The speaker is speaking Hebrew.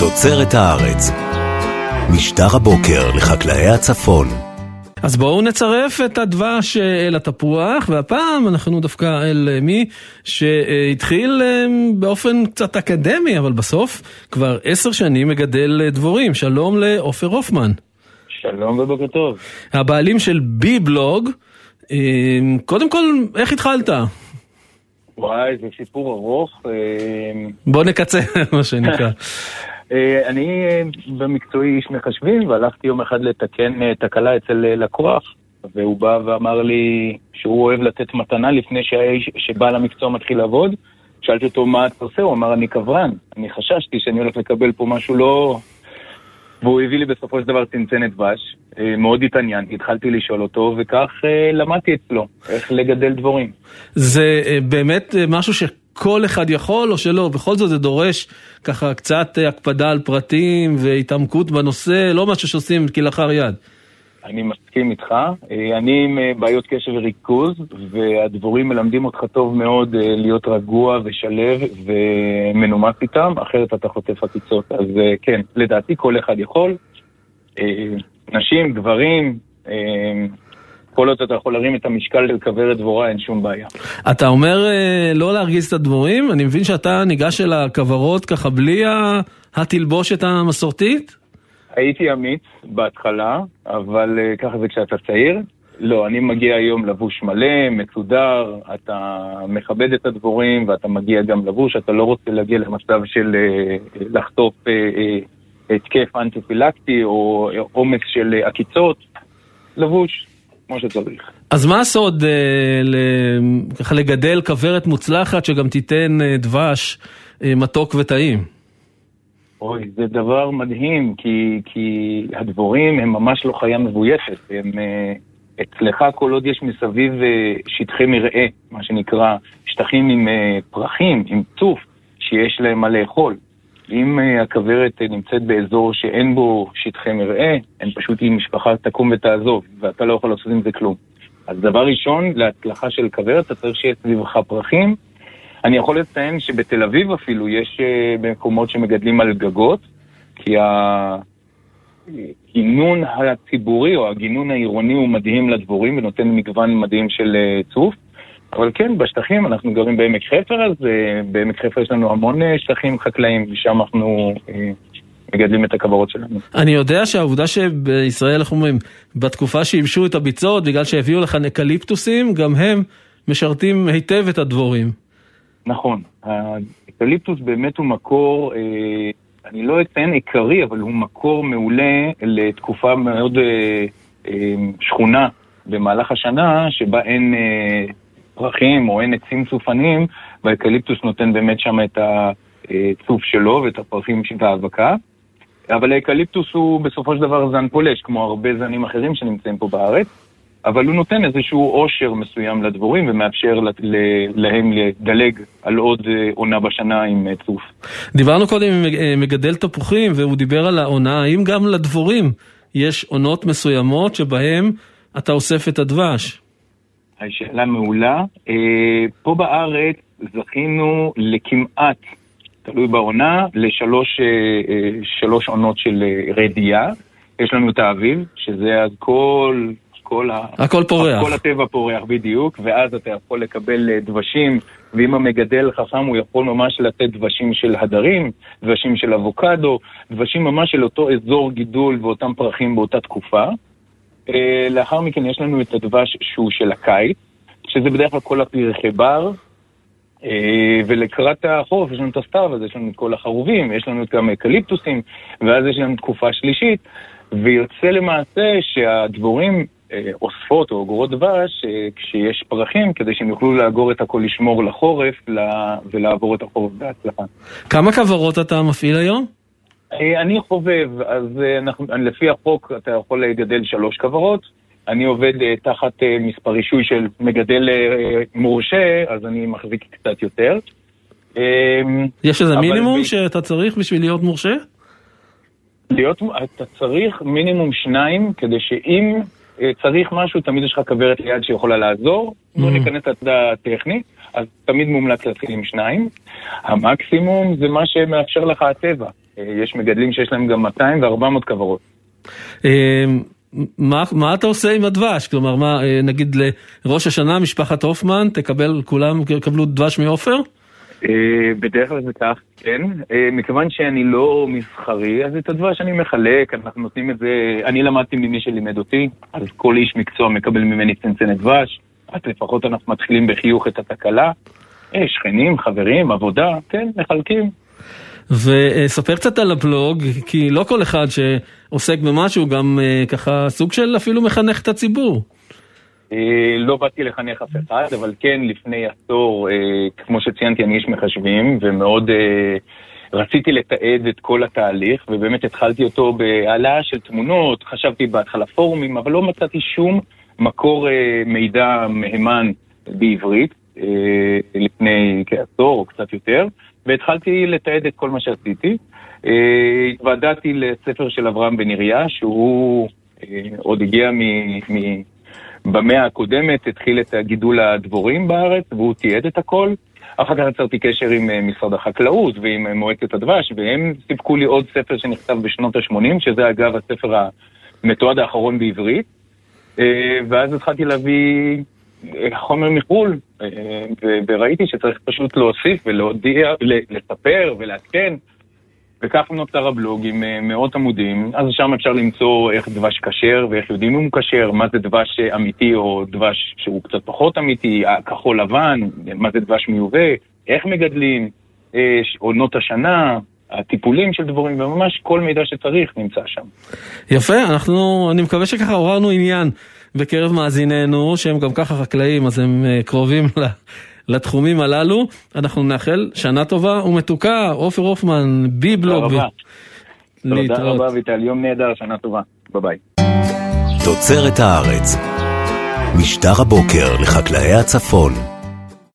תוצרת הארץ. משטר הבוקר לחקלאי הצפון. אז בואו נצרף את הדבש אל התפוח, והפעם אנחנו דווקא אל מי שהתחיל אה, באופן קצת אקדמי, אבל בסוף כבר עשר שנים מגדל דבורים. שלום לעופר הופמן. שלום ובוקר טוב. הבעלים של בי בלוג. אה, קודם כל, איך התחלת? וואי, זה סיפור ארוך. אה, בוא נקצר, מה שנקרא. אה, אני אה, במקצועי איש מחשבים, והלכתי יום אחד לתקן תקלה אצל לקוח, והוא בא ואמר לי שהוא אוהב לתת מתנה לפני שבעל המקצוע מתחיל לעבוד. שאלתי אותו מה אתה עושה, הוא אמר אני קברן. אני חששתי שאני הולך לקבל פה משהו לא... והוא הביא לי בסופו של דבר צנצנת דבש. מאוד התעניינתי, התחלתי לשאול אותו, וכך למדתי אצלו איך לגדל דבורים. זה באמת משהו ש... כל אחד יכול או שלא, בכל זאת זה דורש ככה קצת הקפדה על פרטים והתעמקות בנושא, לא משהו שעושים כלאחר יד. אני מסכים איתך. אני עם בעיות קשב וריכוז, והדבורים מלמדים אותך טוב מאוד אה, להיות רגוע ושלב ומנומס איתם, אחרת אתה חוטף עקיצות. אז אה, כן, לדעתי כל אחד יכול. אה, נשים, גברים, כל עוד אתה יכול להרים את המשקל של כוורת דבורה, אין שום בעיה. אתה אומר אה, לא להרגיז את הדבורים? אני מבין שאתה ניגש אל הכוורות ככה בלי התלבושת המסורתית? הייתי אמיץ בהתחלה, אבל אה, ככה זה כשאתה צעיר. לא, אני מגיע היום לבוש מלא, מסודר, אתה מכבד את הדבורים ואתה מגיע גם לבוש, אתה לא רוצה להגיע למצב של אה, לחטוף התקף אנטי-פילקטי או עומס של עקיצות. לבוש, כמו שצריך. אז מה הסוד אה, ל... ככה לגדל כוורת מוצלחת שגם תיתן אה, דבש אה, מתוק וטעים? אוי, זה דבר מדהים, כי, כי הדבורים הם ממש לא חיה מבויפת. הם, אה, אצלך כל עוד יש מסביב אה, שטחי מרעה, מה שנקרא, שטחים עם אה, פרחים, עם צוף, שיש להם מה לאכול. אם אה, הכוורת אה, נמצאת באזור שאין בו שטחי מרעה, הם פשוט עם משפחה תקום ותעזוב, ואתה לא יכול לעשות עם זה כלום. אז דבר ראשון, להצלחה של כוורת, אתה צריך שיהיה סביבך פרחים. אני יכול לציין שבתל אביב אפילו יש אה, מקומות שמגדלים על גגות, כי הגינון הציבורי או הגינון העירוני הוא מדהים לדבורים ונותן מגוון מדהים של צוף. אבל כן, בשטחים, אנחנו גרים בעמק חפר, אז אה, בעמק חפר יש לנו המון אה, שטחים חקלאיים, ושם אנחנו אה, מגדלים את הכוורות שלנו. אני יודע שהעובדה שבישראל, איך אומרים, בתקופה שייבשו את הביצות, בגלל שהביאו לכאן אקליפטוסים, גם הם משרתים היטב את הדבורים. נכון, האקליפטוס באמת הוא מקור, אני לא אציין עיקרי, אבל הוא מקור מעולה לתקופה מאוד שחונה במהלך השנה, שבה אין... פרחים או אין עצים צופניים, והאקליפטוס נותן באמת שם את הצוף שלו ואת הפרחים של האבקה. אבל האקליפטוס הוא בסופו של דבר זן פולש, כמו הרבה זנים אחרים שנמצאים פה בארץ, אבל הוא נותן איזשהו עושר מסוים לדבורים ומאפשר להם לדלג על עוד אה, עונה בשנה עם אה, צוף. דיברנו קודם עם אה, מגדל תפוחים והוא דיבר על העונה, האם גם לדבורים יש עונות מסוימות שבהן אתה אוסף את הדבש? שאלה מעולה. אה, פה בארץ זכינו לכמעט, תלוי בעונה, לשלוש אה, אה, עונות של רדייה. יש לנו את האביב, שזה אז כל... כל, הכל פורח. כל הטבע פורח בדיוק, ואז אתה יכול לקבל דבשים, ואם המגדל חכם הוא יכול ממש לתת דבשים של הדרים, דבשים של אבוקדו, דבשים ממש של אותו אזור גידול ואותם פרחים באותה תקופה. אה, לאחר מכן יש לנו את הדבש שהוא של הקיץ, שזה בדרך כלל כל הפרחי בר, אה, ולקראת החורף יש לנו את הסתיו, אז יש לנו את כל החרובים, יש לנו גם אקליפטוסים, ואז יש לנו תקופה שלישית, ויוצא למעשה שהדבורים אה, אוספות או אוגרות דבש כשיש פרחים, כדי שהם יוכלו לאגור את הכל לשמור לחורף ולעבור את החורף בהצלחה. כמה כוורות אתה מפעיל היום? אה, אני חובב, אז אה, אנחנו, לפי החוק אתה יכול לגדל שלוש כוורות. אני עובד uh, תחת מספר רישוי של מגדל מורשה, אז אני מחזיק קצת יותר. יש איזה מינימום ב... שאתה צריך בשביל להיות מורשה? להיות, אתה צריך מינימום שניים, כדי שאם צריך משהו, תמיד יש לך כוורת ליד שיכולה לעזור. Mm. בוא ניכנס לצד הטכני, אז תמיד מומלץ להתחיל עם שניים. המקסימום זה מה שמאפשר לך הטבע. יש מגדלים שיש להם גם 200 ו-400 כוורות. מה, מה אתה עושה עם הדבש? כלומר, מה, נגיד לראש השנה, משפחת הופמן, תקבל, כולם יקבלו דבש מעופר? אה, בדרך כלל זה כך, כן. אה, מכיוון שאני לא מסחרי, אז את הדבש אני מחלק, אנחנו נותנים את זה, אני למדתי ממי שלימד אותי, אז כל איש מקצוע מקבל ממני צנצנת דבש, אז לפחות אנחנו מתחילים בחיוך את התקלה. אה, שכנים, חברים, עבודה, כן, מחלקים. וספר קצת על הבלוג, כי לא כל אחד שעוסק במשהו גם ככה סוג של אפילו מחנך את הציבור. אה, לא באתי לחנך אף אחד, אבל כן, לפני עשור, אה, כמו שציינתי, אני איש מחשבים, ומאוד אה, רציתי לתעד את כל התהליך, ובאמת התחלתי אותו בהעלאה של תמונות, חשבתי בהתחלה פורומים, אבל לא מצאתי שום מקור מידע מהימן בעברית, לפני כעשור או קצת יותר, והתחלתי לתעד את כל מה שעשיתי. התוודעתי לספר של אברהם בן עיריה, שהוא עוד הגיע מ... במאה הקודמת התחיל את גידול הדבורים בארץ, והוא תיעד את הכל. אחר כך יצרתי קשר עם אה, משרד החקלאות ועם אה, מועצת הדבש, והם סיפקו לי עוד ספר שנכתב בשנות ה-80, שזה אגב הספר המתועד האחרון בעברית. אה, ואז התחלתי להביא חומר מחו"ל, וראיתי שצריך פשוט להוסיף ולהודיע, לספר ולעדכן. וכך נוצר הבלוג עם אה, מאות עמודים, אז שם אפשר למצוא איך דבש כשר ואיך יודעים אם הוא כשר, מה זה דבש אה, אמיתי או דבש שהוא קצת פחות אמיתי, הכחול לבן, מה זה דבש מיובא, איך מגדלים, אה, עונות השנה, הטיפולים של דבורים, וממש כל מידע שצריך נמצא שם. יפה, אנחנו, אני מקווה שככה עוררנו עניין בקרב מאזיננו, שהם גם ככה חקלאים, אז הם קרובים לתחומים הללו. אנחנו נאחל שנה טובה ומתוקה, עופר הופמן, ביבלוג. תודה רבה. תודה רבה ויטל, יום נהדר, שנה טובה. ביי ביי. תוצרת הארץ, משטר הבוקר לחקלאי הצפון.